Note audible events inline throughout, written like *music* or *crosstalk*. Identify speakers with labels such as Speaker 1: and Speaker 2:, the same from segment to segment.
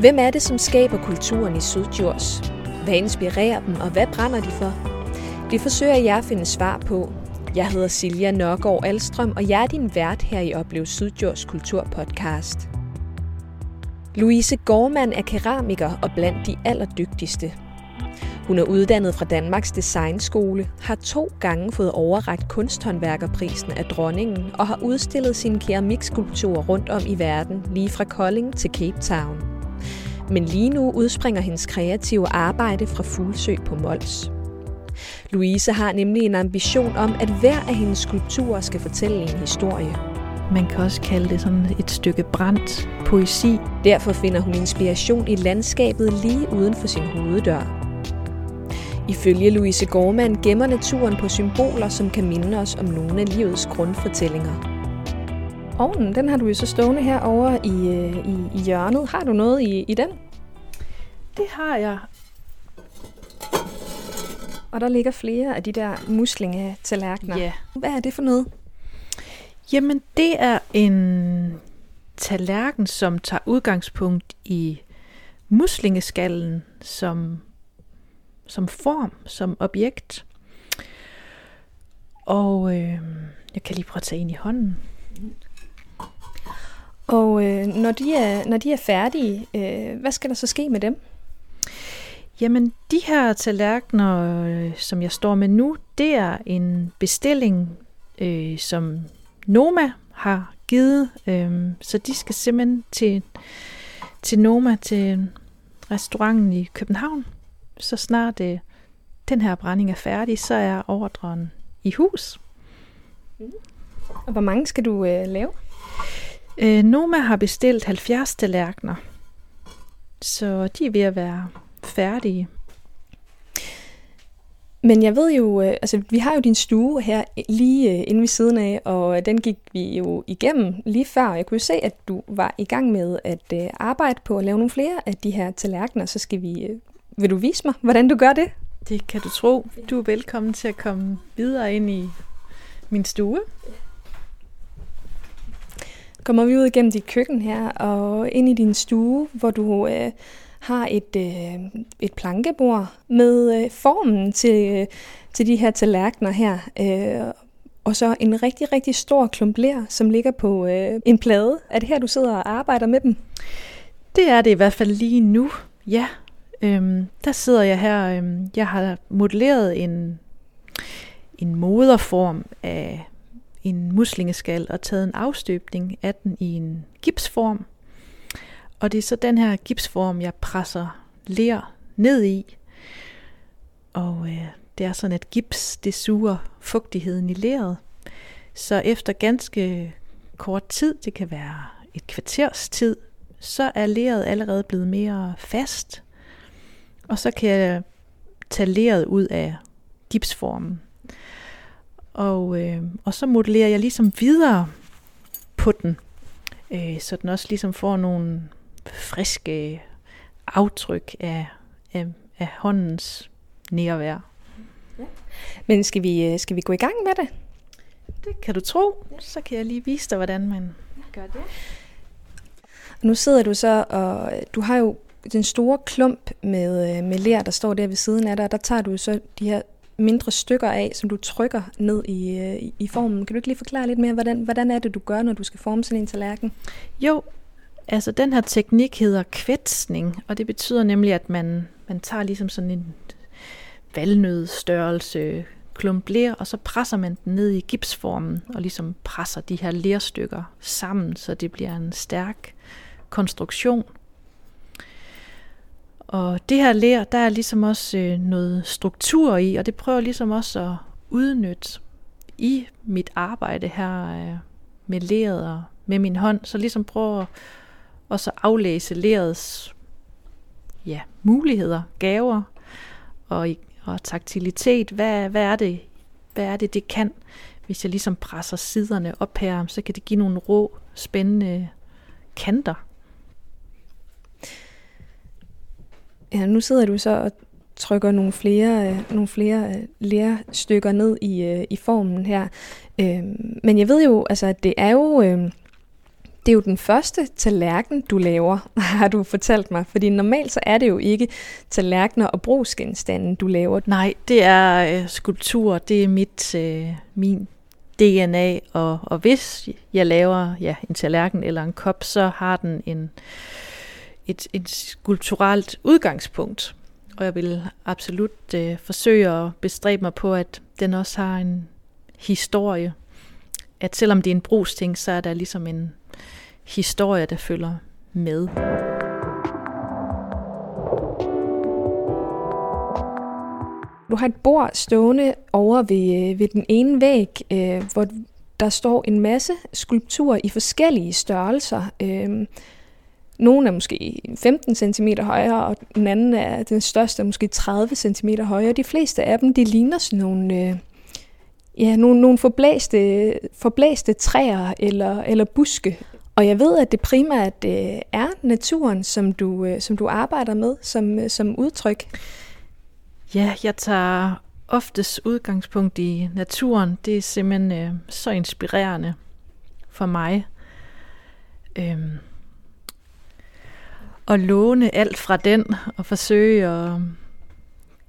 Speaker 1: Hvem er det, som skaber kulturen i Sydjurs? Hvad inspirerer dem, og hvad brænder de for? Det forsøger jeg at finde svar på. Jeg hedder Silja Nørgaard Alstrøm, og jeg er din vært her i Oplev Sydjurs Kulturpodcast. Louise Gormand er keramiker og blandt de allerdygtigste. Hun er uddannet fra Danmarks Designskole, har to gange fået overragt kunsthåndværkerprisen af dronningen og har udstillet sine keramikskulpturer rundt om i verden, lige fra Kolding til Cape Town. Men lige nu udspringer hendes kreative arbejde fra Fuglsø på Mols. Louise har nemlig en ambition om, at hver af hendes skulpturer skal fortælle en historie.
Speaker 2: Man kan også kalde det sådan et stykke brændt poesi.
Speaker 1: Derfor finder hun inspiration i landskabet lige uden for sin hoveddør. Ifølge Louise Gormand gemmer naturen på symboler, som kan minde os om nogle af livets grundfortællinger. Ovnen, den har du jo så stående her over i, øh, i, i hjørnet. Har du noget i, i den?
Speaker 2: Det har jeg.
Speaker 1: Og der ligger flere af de der muslingetallerkener.
Speaker 2: Ja.
Speaker 1: Hvad er det for noget?
Speaker 2: Jamen, det er en tallerken, som tager udgangspunkt i muslingeskallen som, som form, som objekt. Og øh, jeg kan lige prøve at tage en i hånden.
Speaker 1: Og øh, når, de er, når de er færdige, øh, hvad skal der så ske med dem?
Speaker 2: Jamen, de her tallerkener, øh, som jeg står med nu, det er en bestilling, øh, som Noma har givet. Øh, så de skal simpelthen til, til Noma, til restauranten i København. Så snart øh, den her brænding er færdig, så er ordren i hus.
Speaker 1: Og hvor mange skal du øh, lave?
Speaker 2: Øh, Noma har bestilt 70 tallerkener, så de er ved at være færdige.
Speaker 1: Men jeg ved jo, øh, altså vi har jo din stue her lige øh, inde ved siden af, og den gik vi jo igennem lige før. Jeg kunne jo se, at du var i gang med at øh, arbejde på at lave nogle flere af de her tallerkener. Så skal vi, øh, vil du vise mig, hvordan du gør det?
Speaker 2: Det kan du tro. Du er velkommen til at komme videre ind i min stue.
Speaker 1: Kommer vi ud igennem dit køkken her og ind i din stue, hvor du øh, har et, øh, et plankebord med øh, formen til, øh, til de her tallerkener her. Øh, og så en rigtig, rigtig stor klump ler, som ligger på øh, en plade. Er det her, du sidder og arbejder med dem?
Speaker 2: Det er det i hvert fald lige nu, ja. Øhm, der sidder jeg her. Øhm, jeg har modelleret en, en moderform af en muslingeskal og taget en afstøbning af den i en gipsform. Og det er så den her gipsform, jeg presser ler ned i. Og øh, det er sådan, at gips det suger fugtigheden i leret. Så efter ganske kort tid, det kan være et kvarters tid, så er leret allerede blevet mere fast. Og så kan jeg tage leret ud af gipsformen. Og, øh, og så modellerer jeg ligesom videre på den, øh, så den også ligesom får nogle friske aftryk af, af, af håndens nærvær.
Speaker 1: Ja. Men skal vi, øh, skal vi gå i gang med det?
Speaker 2: Det kan du tro. Så kan jeg lige vise dig, hvordan man gør det.
Speaker 1: Nu sidder du så, og du har jo den store klump med, øh, med ler, der står der ved siden af dig, der tager du så de her mindre stykker af, som du trykker ned i, øh, i, i formen. Kan du ikke lige forklare lidt mere, hvordan, hvordan er det, du gør, når du skal forme sådan en tallerken?
Speaker 2: Jo, altså den her teknik hedder kvætsning, og det betyder nemlig, at man, man tager ligesom sådan en valnødstørrelse klump ler, og så presser man den ned i gipsformen, og ligesom presser de her lerstykker sammen, så det bliver en stærk konstruktion. Og det her ler, der er ligesom også øh, noget struktur i, og det prøver ligesom også at udnytte i mit arbejde her øh, med leret og med min hånd, så ligesom prøver at så aflæse lerets ja, muligheder, gaver og, og taktilitet. Hvad, hvad, er det, hvad er det, det kan? Hvis jeg ligesom presser siderne op her, så kan det give nogle rå, spændende kanter.
Speaker 1: Ja, nu sidder du så og trykker nogle flere, øh, nogle flere øh, lærstykker ned i, øh, i formen her. Øh, men jeg ved jo, altså, at det er jo, øh, Det er jo den første tallerken, du laver, *laughs* har du fortalt mig. Fordi normalt så er det jo ikke tallerkener og brugsgenstande, du laver.
Speaker 2: Nej, det er øh, skulptur. Det er mit, øh, min DNA. Og, og hvis jeg laver ja, en tallerken eller en kop, så har den en, et, et kulturelt udgangspunkt. Og jeg vil absolut øh, forsøge at bestræbe mig på, at den også har en historie. At selvom det er en brugsting, så er der ligesom en historie, der følger med.
Speaker 1: Du har et bord stående over ved, øh, ved den ene væg, øh, hvor der står en masse skulpturer i forskellige størrelser. Øh, nogle er måske 15 cm højere, og den anden er den største, er måske 30 cm højere. De fleste af dem, de ligner sådan nogle, øh, ja, nogle, nogle forblæste, forblæste træer eller, eller buske. Og jeg ved, at det primært øh, er naturen, som du, øh, som du arbejder med som, øh, som udtryk.
Speaker 2: Ja, jeg tager oftest udgangspunkt i naturen. Det er simpelthen øh, så inspirerende for mig. Øhm, at låne alt fra den og forsøge at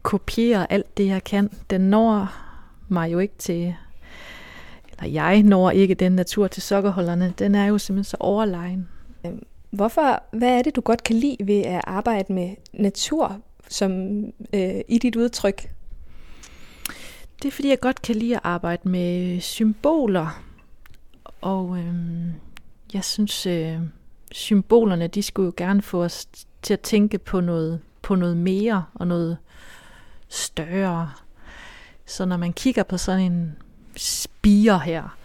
Speaker 2: kopiere alt det, jeg kan. Den når mig jo ikke til, eller jeg når ikke den natur til sokkerholderne. Den er jo simpelthen så overlegen.
Speaker 1: Øhm, hvorfor, hvad er det, du godt kan lide ved at arbejde med natur som øh, i dit udtryk?
Speaker 2: Det er fordi, jeg godt kan lide at arbejde med symboler. Og øh, jeg synes, øh, symbolerne, de skulle jo gerne få os til at tænke på noget, på noget mere og noget større. Så når man kigger på sådan en spire her,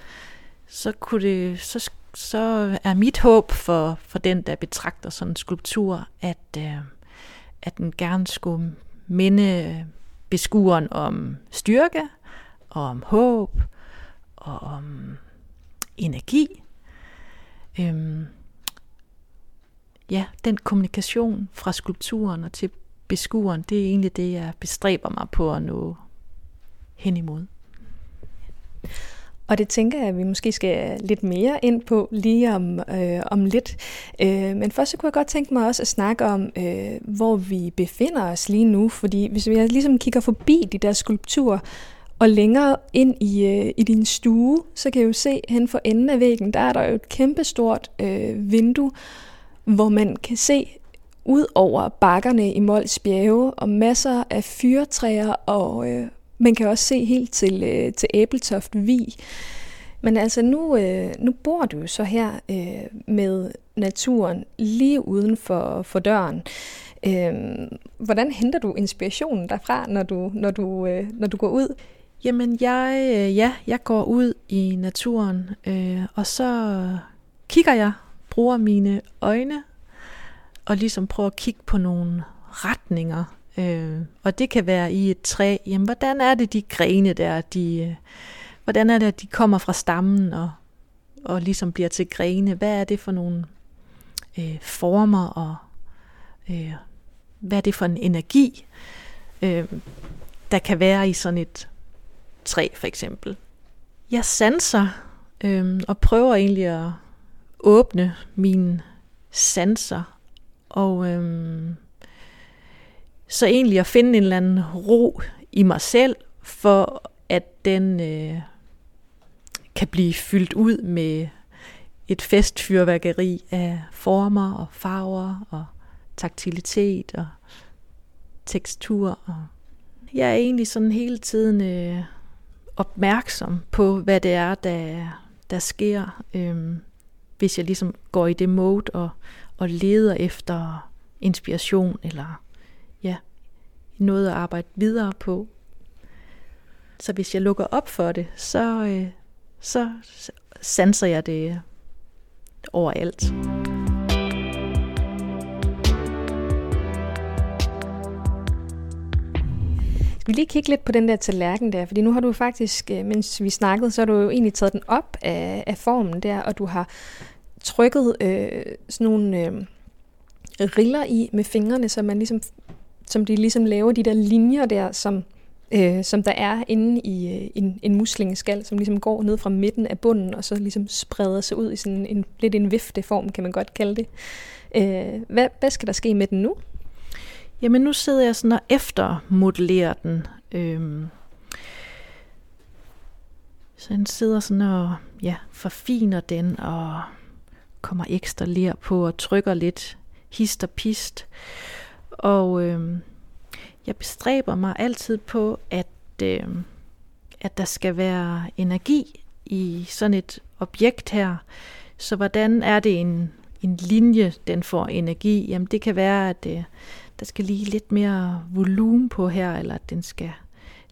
Speaker 2: så, kunne det, så, så er mit håb for, for den, der betragter sådan en skulptur, at, øh, at den gerne skulle minde beskueren om styrke, og om håb, og om energi. Øhm, ja, den kommunikation fra skulpturen og til beskueren, det er egentlig det, jeg bestræber mig på at nå hen imod.
Speaker 1: Og det tænker jeg, at vi måske skal lidt mere ind på lige om, øh, om lidt. Øh, men først så kunne jeg godt tænke mig også at snakke om, øh, hvor vi befinder os lige nu. Fordi hvis vi ligesom kigger forbi de der skulpturer, og længere ind i, øh, i din stue, så kan jeg jo se hen for enden af væggen, der er der jo et kæmpestort øh, vindue, hvor man kan se ud over bakkerne i Mols bjerge og masser af fyrtræer, og øh, man kan også se helt til, øh, til Æbeltoft Vi. Men altså nu, øh, nu bor du så her øh, med naturen lige uden for, for døren. Øh, hvordan henter du inspirationen derfra, når du, når du, øh, når du går ud?
Speaker 2: Jamen, jeg, øh, ja, jeg går ud i naturen, øh, og så kigger jeg bruger mine øjne og ligesom prøver at kigge på nogle retninger. Øh, og det kan være i et træ. Jamen, hvordan er det de grene der, de, øh, hvordan er det, at de kommer fra stammen og, og ligesom bliver til grene? Hvad er det for nogle øh, former og øh, hvad er det for en energi, øh, der kan være i sådan et træ for eksempel. Jeg sanser øh, og prøver egentlig at åbne mine sanser, og øhm, så egentlig at finde en eller anden ro i mig selv, for at den øh, kan blive fyldt ud med et festfyrværkeri af former og farver og taktilitet og tekstur. Og jeg er egentlig sådan hele tiden øh, opmærksom på, hvad det er, der, der sker. Øhm, hvis jeg ligesom går i det mode og, og leder efter inspiration eller ja, noget at arbejde videre på. Så hvis jeg lukker op for det, så, øh, så sanser jeg det overalt.
Speaker 1: vi lige kigge lidt på den der tallerken der, fordi nu har du faktisk, øh, mens vi snakkede, så har du jo egentlig taget den op af, af formen der, og du har trykket øh, sådan nogle øh, riller i med fingrene, så man ligesom, som de ligesom laver de der linjer der, som øh, som der er inde i øh, en, en muslingeskal, som ligesom går ned fra midten af bunden, og så ligesom spreder sig ud i sådan en lidt en vifteform, kan man godt kalde det. Øh, hvad, hvad skal der ske med den nu?
Speaker 2: Jamen nu sidder jeg sådan og eftermodellerer den. Øhm, så den sidder sådan og ja, forfiner den og kommer ekstra ler på og trykker lidt hist og pist. Og øh, jeg bestræber mig altid på, at, øh, at der skal være energi i sådan et objekt her. Så hvordan er det en, en linje, den får energi? Jamen det kan være, at øh, der skal lige lidt mere volumen på her, eller at den skal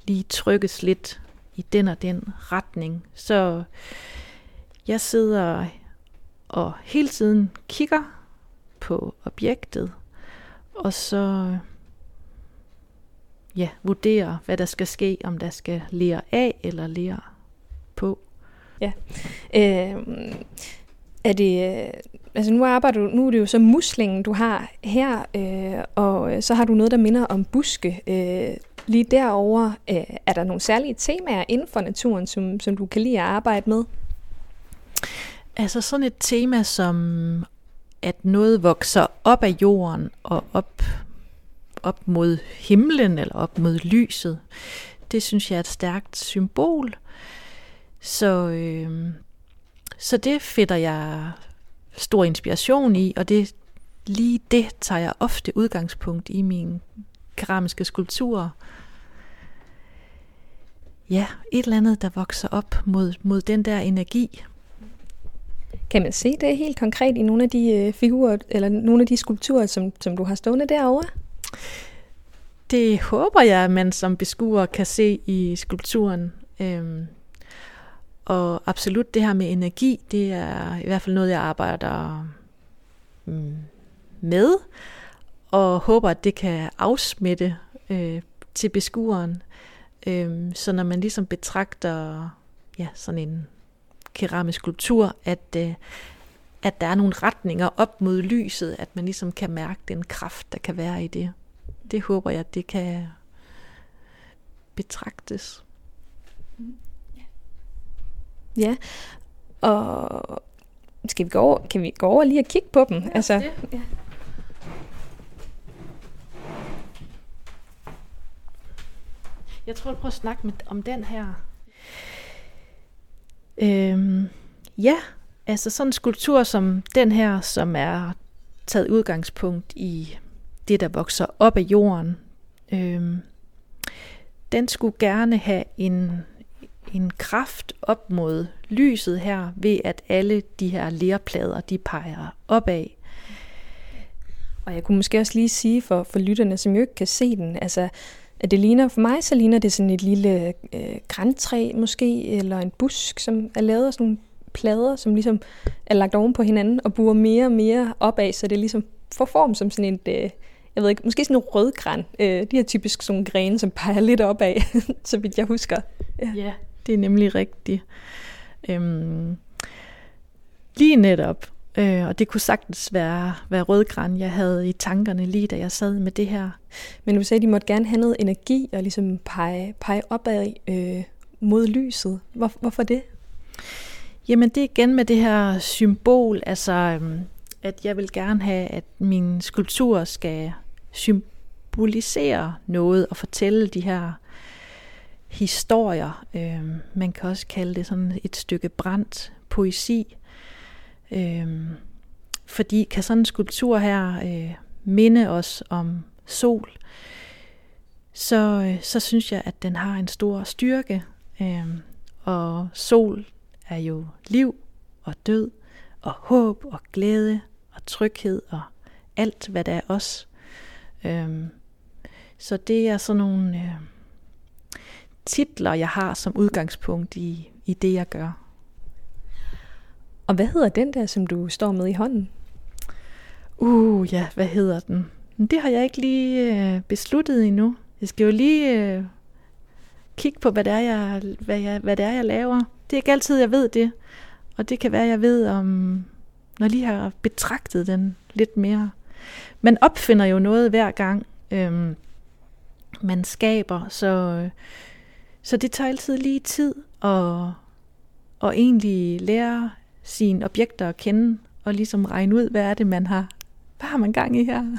Speaker 2: lige trykkes lidt i den og den retning. Så jeg sidder og hele tiden kigger på objektet, og så ja, vurderer, hvad der skal ske, om der skal lære af eller lære på.
Speaker 1: Ja. Øh, er det, øh, altså nu arbejder du, nu er det jo så muslingen, du har her, øh, og øh, så har du noget, der minder om buske. Øh, lige derover øh, er der nogle særlige temaer inden for naturen, som, som du kan lide at arbejde med?
Speaker 2: Altså sådan et tema som, at noget vokser op af jorden og op, op mod himlen eller op mod lyset, det synes jeg er et stærkt symbol. Så, øh, så det finder jeg stor inspiration i, og det lige det tager jeg ofte udgangspunkt i mine keramiske skulpturer. Ja, et eller andet, der vokser op mod, mod den der energi.
Speaker 1: Kan man se det helt konkret i nogle af de øh, figurer, eller nogle af de skulpturer, som, som du har stående derovre?
Speaker 2: Det håber jeg, at man som beskuer kan se i skulpturen. Øhm, og absolut det her med energi, det er i hvert fald noget, jeg arbejder mm, med, og håber, at det kan afsmitte øh, til beskueren. Øhm, så når man ligesom betragter ja, sådan en keramisk skulptur, at, øh, at der er nogle retninger op mod lyset, at man ligesom kan mærke den kraft, der kan være i det. Det håber jeg, det kan betragtes.
Speaker 1: Ja, og skal vi gå over, kan vi gå over lige og kigge på dem?
Speaker 2: Ja, altså, det. Ja. Jeg tror, jeg prøver at snakke med, om den her. Øhm, ja, altså sådan en skulptur som den her, som er taget udgangspunkt i det, der vokser op af jorden. Øhm, den skulle gerne have en, en kraft op mod lyset her, ved at alle de her lerplader, de peger opad.
Speaker 1: Og jeg kunne måske også lige sige for, for lytterne, som jo ikke kan se den, altså at det ligner, for mig så ligner det sådan et lille øh, græntræ måske, eller en busk, som er lavet af sådan nogle plader, som ligesom er lagt oven på hinanden og buer mere og mere opad, så det ligesom får form som sådan et, øh, jeg ved ikke, måske sådan en rødgran. Øh, de her typisk sådan grene, som peger lidt opad, *laughs* så vidt jeg husker.
Speaker 2: Ja, ja det er nemlig rigtigt. Øhm, lige netop. Øh, og det kunne sagtens være, være rødgran, jeg havde i tankerne lige da jeg sad med det her.
Speaker 1: Men du sagde, at de måtte gerne have noget energi og ligesom pege, pege opad øh, mod lyset. Hvor, hvorfor det?
Speaker 2: Jamen det er igen med det her symbol, altså øhm, at jeg vil gerne have, at min skulptur skal symbolisere noget og fortælle de her historier. Øh, man kan også kalde det sådan et stykke brændt poesi. Øh, fordi kan sådan en skulptur her øh, minde os om sol, så, øh, så synes jeg, at den har en stor styrke. Øh, og sol er jo liv og død og håb og glæde og tryghed og alt, hvad der er os. Øhm, så det er sådan nogle øh, titler, jeg har som udgangspunkt i, i det, jeg gør.
Speaker 1: Og hvad hedder den der, som du står med i hånden?
Speaker 2: Uh, ja, hvad hedder den? Det har jeg ikke lige øh, besluttet endnu. Jeg skal jo lige øh, kigge på, hvad det, er, jeg, hvad, jeg, hvad det er, jeg laver. Det er ikke altid, jeg ved det. Og det kan være, jeg ved, om når jeg lige har betragtet den lidt mere. Man opfinder jo noget hver gang. Øhm, man skaber. Så, øh, så det tager altid lige tid at, at egentlig lære sine objekter at kende, og ligesom regne ud, hvad er det, man har, hvad har man gang i her?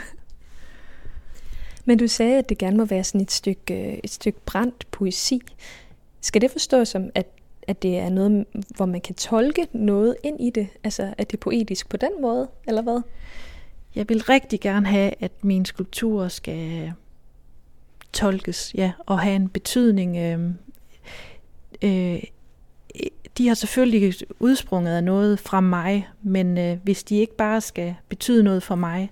Speaker 2: *laughs*
Speaker 1: Men du sagde, at det gerne må være sådan et stykke, et stykke brændt poesi. Skal det forstås som, at, at det er noget, hvor man kan tolke noget ind i det? Altså, at det er poetisk på den måde, eller hvad?
Speaker 2: Jeg vil rigtig gerne have, at mine skulpturer skal tolkes, ja, og have en betydning. Øh, øh, de har selvfølgelig udsprunget af noget fra mig, men øh, hvis de ikke bare skal betyde noget for mig,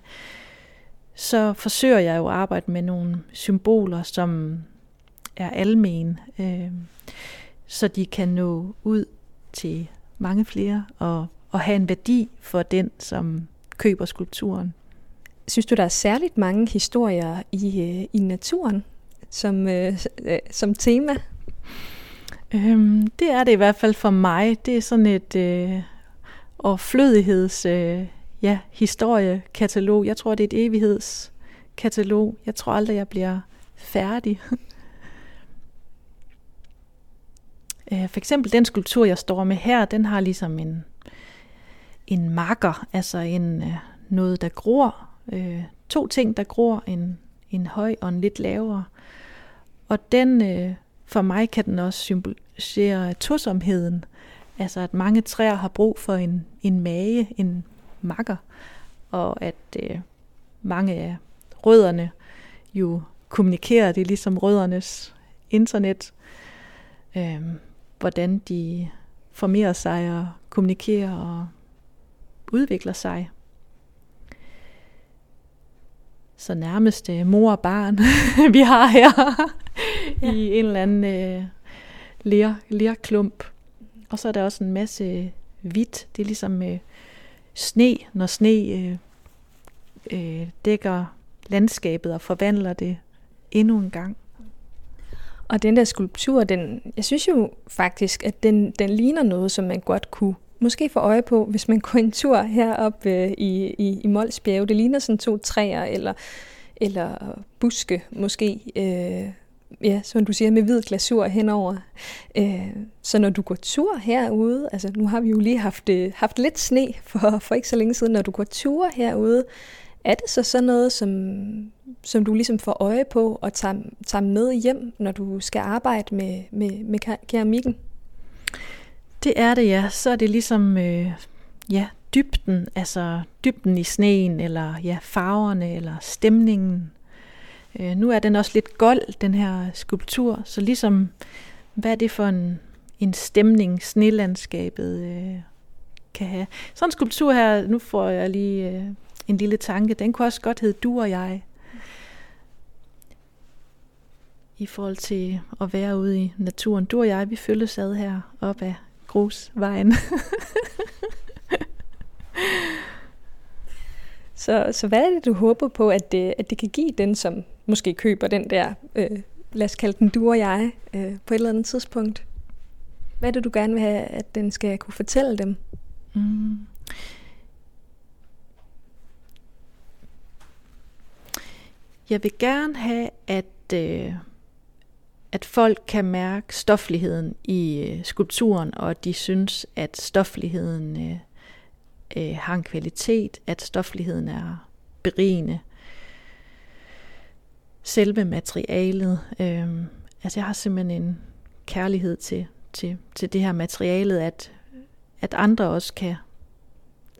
Speaker 2: så forsøger jeg jo at arbejde med nogle symboler, som er almen, øh, så de kan nå ud til mange flere og, og have en værdi for den, som køber skulpturen.
Speaker 1: Synes du, der er særligt mange historier i, øh, i naturen som, øh, øh som tema?
Speaker 2: Øhm, det er det i hvert fald for mig. Det er sådan et øh, overflødigheds øh, ja, historiekatalog. Jeg tror, det er et evighedskatalog. Jeg tror aldrig, jeg bliver færdig. *laughs* Øh, for eksempel den skulptur, jeg står med her, den har ligesom en, en marker, altså en, øh, noget, der gror. Øh, to ting, der gror, en, en høj og en lidt lavere. Og den, øh, for mig kan den også symbolisere tosomheden. Altså at mange træer har brug for en, en mage, en makker, og at øh, mange af rødderne jo kommunikerer, det er ligesom røddernes internet, øh, hvordan de formerer sig og kommunikerer og udvikler sig. Så nærmest øh, mor og barn, *laughs* vi har her ja. i en eller anden øh, ler, lerklump. Og så er der også en masse øh, hvidt. Det er ligesom øh, sne, når sne øh, øh, dækker landskabet og forvandler det endnu en gang.
Speaker 1: Og den der skulptur, den, jeg synes jo faktisk, at den, den ligner noget, som man godt kunne måske få øje på, hvis man går en tur herop øh, i, i, i Molsbjerg. Det ligner sådan to træer eller, eller buske måske. Øh, ja, som du siger, med hvid glasur henover. Øh, så når du går tur herude, altså nu har vi jo lige haft, øh, haft lidt sne for, for ikke så længe siden, når du går tur herude, er det så sådan noget, som, som du ligesom får øje på og tager, tager med hjem, når du skal arbejde med, med, med keramikken?
Speaker 2: Det er det, ja. Så er det ligesom øh, ja, dybden, altså dybden i sneen, eller ja, farverne, eller stemningen. Øh, nu er den også lidt gold, den her skulptur, så ligesom, hvad er det for en, en stemning, snelandskabet øh, kan have. Sådan en skulptur her, nu får jeg lige øh, en lille tanke, den kunne også godt hedde Du og jeg. I forhold til at være ude i naturen. Du og jeg, vi følges ad her op ad grusvejen. *laughs*
Speaker 1: så, så hvad er det, du håber på, at det, at det kan give den, som måske køber den der, øh, lad os kalde den du og jeg, øh, på et eller andet tidspunkt? Hvad er det, du gerne vil have, at den skal kunne fortælle dem? Mm.
Speaker 2: Jeg vil gerne have, at, øh, at folk kan mærke stofligheden i øh, skulpturen, og at de synes, at stofligheden øh, øh, har en kvalitet, at stofligheden er berigende selve materialet. Øh, altså jeg har simpelthen en kærlighed til, til, til det her materialet, at, at andre også kan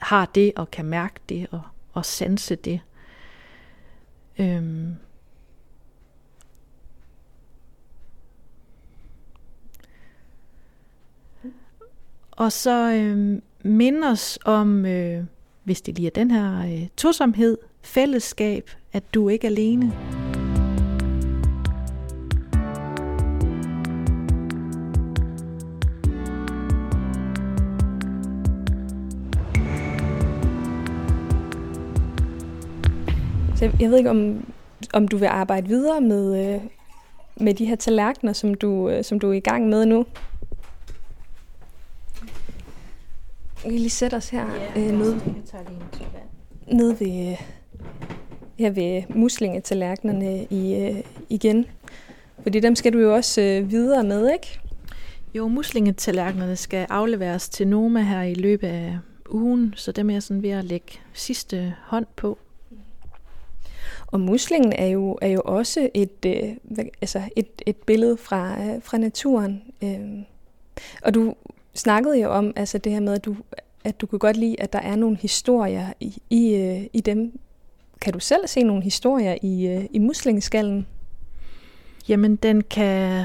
Speaker 2: har det og kan mærke det og, og sanse det. Øhm. Og så øhm, minde os om, øh, hvis det lige er den her øh, tosomhed, fællesskab, at du ikke er alene.
Speaker 1: Så jeg, jeg ved ikke, om, om du vil arbejde videre med, øh, med de her tallerkener, som du, øh, som du er i gang med nu. Vi kan lige sætte os her ja, øh, nede, nede ved, her ved muslingetallerkenerne i, øh, igen. Fordi dem skal du jo også øh, videre med, ikke?
Speaker 2: Jo, muslingetallerkenerne skal afleveres til Noma her i løbet af ugen, så dem er jeg sådan ved at lægge sidste hånd på.
Speaker 1: Og muslingen er jo, er jo også et, øh, altså et, et billede fra, øh, fra naturen. Øh. Og du snakkede jo om altså det her med, at du, at du kunne godt lide, at der er nogle historier i, i, øh, i dem. Kan du selv se nogle historier i, øh, i muslingeskallen?
Speaker 2: Jamen, den kan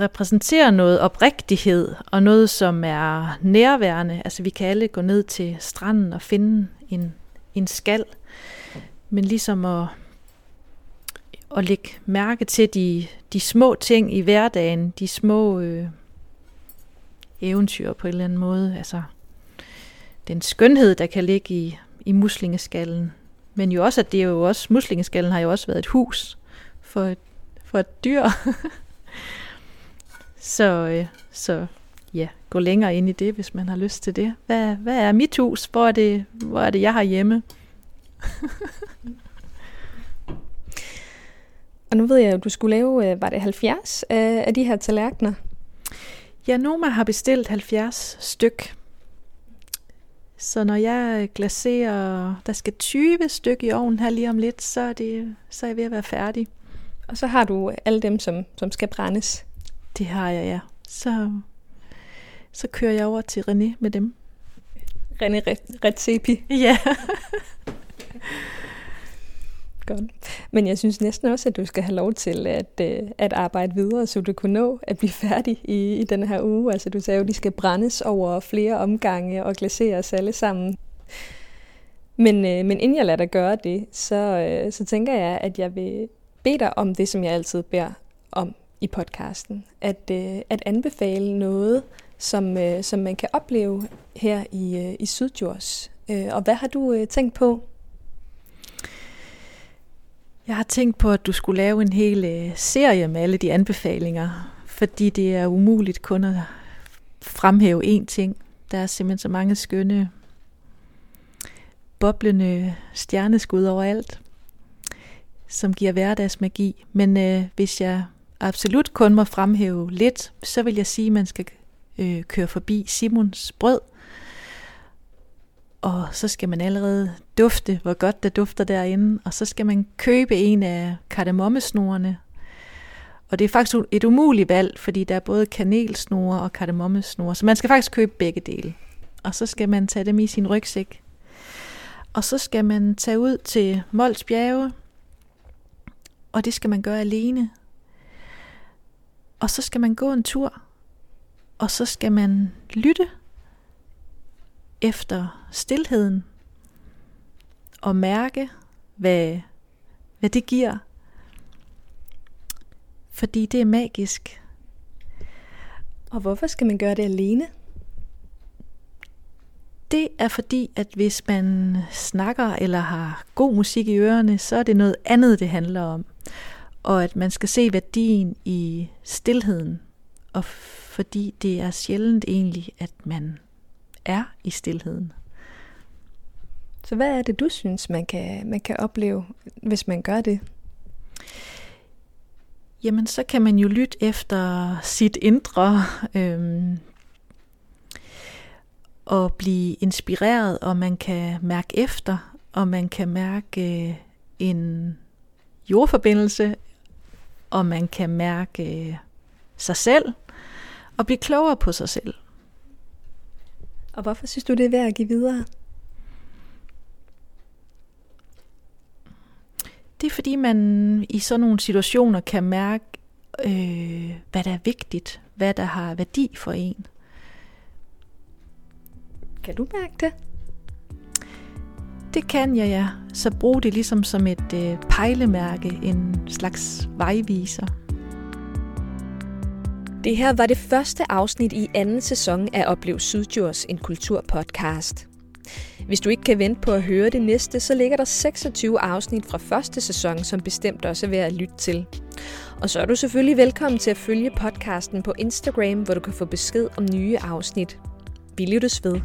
Speaker 2: repræsentere noget oprigtighed og noget, som er nærværende. Altså, vi kan alle gå ned til stranden og finde en, en skal, men ligesom at, at lægge mærke til de, de små ting i hverdagen, de små øh, eventyr på en eller anden måde. Altså, den skønhed, der kan ligge i, i muslingeskallen. Men jo også, at det er jo også, muslingeskallen har jo også været et hus for et, for et dyr. *laughs* så, øh, så ja, gå længere ind i det, hvis man har lyst til det. Hvad, hvad er mit hus? Hvor er det, hvor er det jeg har hjemme? *laughs*
Speaker 1: Og nu ved jeg, at du skulle lave, øh, var det 70 af de her tallerkener?
Speaker 2: Ja, Noma har bestilt 70 styk. Så når jeg glaserer, der skal 20 styk i ovnen her lige om lidt, så er, det, så er jeg ved at være færdig.
Speaker 1: Og så har du alle dem, som, som skal brændes?
Speaker 2: Det har jeg, ja. Så, så kører jeg over til René med dem.
Speaker 1: René Redzepi?
Speaker 2: Ja. *laughs*
Speaker 1: Godt. Men jeg synes næsten også, at du skal have lov til at, øh, at arbejde videre, så du kunne nå at blive færdig i, i den her uge. Altså du sagde jo, at de skal brændes over flere omgange og glaseres alle sammen. Men, øh, men inden jeg lader dig gøre det, så, øh, så tænker jeg, at jeg vil bede dig om det, som jeg altid beder om i podcasten. At, at anbefale noget, som, som man kan opleve her i, i Sydjurs. Og hvad har du tænkt på?
Speaker 2: Jeg har tænkt på, at du skulle lave en hel øh, serie med alle de anbefalinger, fordi det er umuligt kun at fremhæve én ting. Der er simpelthen så mange skønne, boblende stjerneskud overalt, som giver hverdagsmagi. Men øh, hvis jeg absolut kun må fremhæve lidt, så vil jeg sige, at man skal øh, køre forbi Simons Brød, og så skal man allerede dufte, hvor godt det dufter derinde, og så skal man købe en af kardemommesnorene. Og det er faktisk et umuligt valg, fordi der er både kanelsnore og kardemommesnore, så man skal faktisk købe begge dele. Og så skal man tage dem i sin rygsæk. Og så skal man tage ud til Mols Bjerge, og det skal man gøre alene. Og så skal man gå en tur, og så skal man lytte efter stillheden og mærke, hvad, hvad det giver. Fordi det er magisk.
Speaker 1: Og hvorfor skal man gøre det alene?
Speaker 2: Det er fordi, at hvis man snakker eller har god musik i ørerne, så er det noget andet, det handler om. Og at man skal se værdien i stillheden. Og fordi det er sjældent egentlig, at man er i stillheden.
Speaker 1: Så hvad er det, du synes, man kan, man kan opleve, hvis man gør det?
Speaker 2: Jamen, så kan man jo lytte efter sit indre øhm, og blive inspireret, og man kan mærke efter, og man kan mærke øh, en jordforbindelse, og man kan mærke øh, sig selv, og blive klogere på sig selv.
Speaker 1: Og hvorfor synes du, det er værd at give videre?
Speaker 2: Det er fordi, man i sådan nogle situationer kan mærke, øh, hvad der er vigtigt, hvad der har værdi for en.
Speaker 1: Kan du mærke det?
Speaker 2: Det kan jeg, ja. Så brug det ligesom som et øh, pejlemærke, en slags vejviser.
Speaker 1: Det her var det første afsnit i anden sæson af Oplev Sydjords en kulturpodcast. Hvis du ikke kan vente på at høre det næste, så ligger der 26 afsnit fra første sæson, som bestemt også er værd at lytte til. Og så er du selvfølgelig velkommen til at følge podcasten på Instagram, hvor du kan få besked om nye afsnit. Vi lyttes ved.